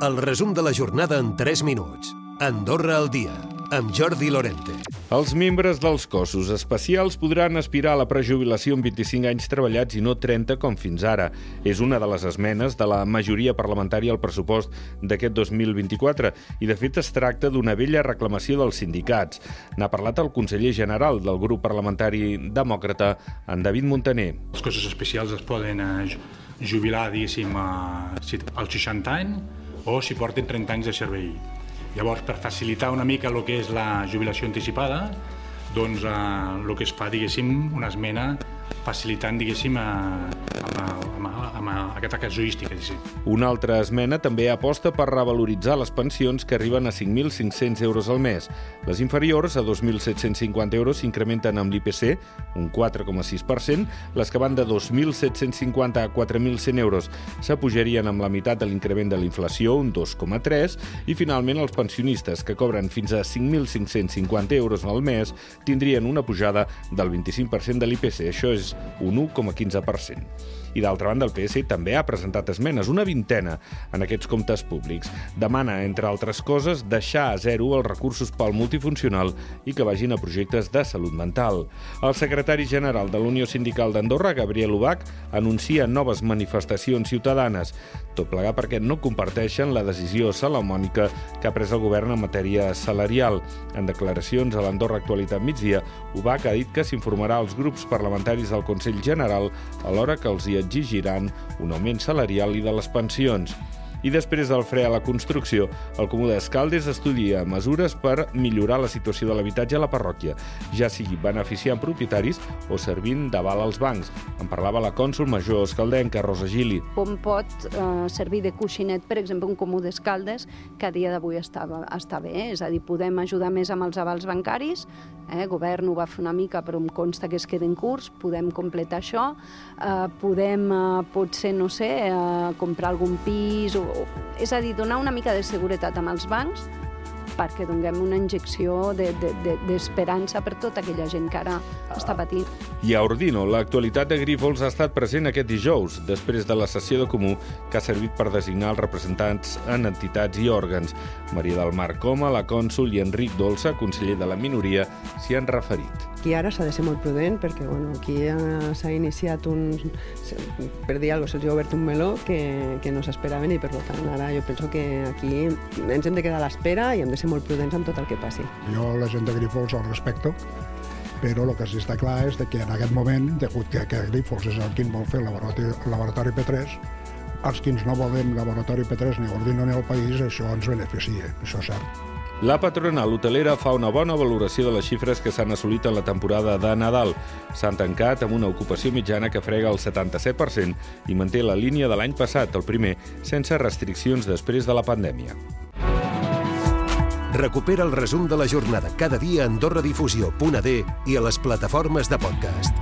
El resum de la jornada en 3 minuts. Andorra al dia, amb Jordi Lorente. Els membres dels cossos especials podran aspirar a la prejubilació amb 25 anys treballats i no 30 com fins ara. És una de les esmenes de la majoria parlamentària al pressupost d'aquest 2024 i de fet es tracta d'una vella reclamació dels sindicats. N'ha parlat el conseller general del grup parlamentari demòcrata, en David Montaner. Els cossos especials es poden eh, jubilar, diguéssim, als 60 anys o si porten 30 anys de servei. Llavors, per facilitar una mica el que és la jubilació anticipada, doncs eh, el que es fa, diguéssim, una esmena facilitant, diguéssim, a, a, a, a, a aquesta casuística. Diguéssim. Una altra esmena també aposta per revaloritzar les pensions que arriben a 5.500 euros al mes. Les inferiors, a 2.750 euros, s'incrementen amb l'IPC, un 4,6%, les que van de 2.750 a 4.100 euros s'apujarien amb la meitat de l'increment de l'inflació, un 2,3%, i finalment els pensionistes, que cobren fins a 5.550 euros al mes, tindrien una pujada del 25% de l'IPC. Això és un 1,15%. I d'altra banda, el PS també ha presentat esmenes, una vintena, en aquests comptes públics. Demana, entre altres coses, deixar a zero els recursos pel multifuncional i que vagin a projectes de salut mental. El secretari general de l'Unió Sindical d'Andorra, Gabriel Ubach, anuncia noves manifestacions ciutadanes, tot plegar perquè no comparteixen la decisió salamònica que ha pres el govern en matèria salarial. En declaracions a l'Andorra Actualitat Migdia, Ubach ha dit que s'informarà als grups parlamentaris del Consell General alhora que els hi exigiran un augment salarial i de les pensions. I després del fre a la construcció, el Comú d'Escaldes estudia mesures per millorar la situació de l'habitatge a la parròquia, ja sigui beneficiant propietaris o servint d'aval als bancs. En parlava la cònsul major escaldenca, Rosa Gili. Com pot eh, servir de coixinet, per exemple, un Comú d'Escaldes, que a dia d'avui està, està bé, és a dir, podem ajudar més amb els avals bancaris, eh, govern ho va fer una mica, però em consta que es queda en curs, podem completar això, eh, podem, eh, potser, no sé, eh, comprar algun pis o és a dir, donar una mica de seguretat amb els bancs perquè donem una injecció d'esperança de, de, de, per tota aquella gent que ara ah. està patint. I a Ordino, l'actualitat de Grífols ha estat present aquest dijous, després de la sessió de comú que ha servit per designar els representants en entitats i òrgans. Maria del Mar Coma, la cònsul, i Enric Dolça, conseller de la minoria, s'hi han referit. Aquí ara s'ha de ser molt prudent perquè bueno, aquí s'ha iniciat un... per dir alguna cosa, obert un meló que, que no s'esperaven i per tant ara jo penso que aquí ens hem de quedar a l'espera i hem de ser molt prudents amb tot el que passi. Jo la gent de Grifols el respecto, però el que sí està clar és que en aquest moment, degut que, que Grifols és el qui vol fer el laboratori, el laboratori P3, els que no volem laboratori P3 ni Ordino ni el país, això ens beneficia, això és cert. La patronal hotelera fa una bona valoració de les xifres que s'han assolit en la temporada de Nadal. S'han tancat amb una ocupació mitjana que frega el 77% i manté la línia de l'any passat, el primer, sense restriccions després de la pandèmia. Recupera el resum de la jornada cada dia a AndorraDifusió.d i a les plataformes de podcast.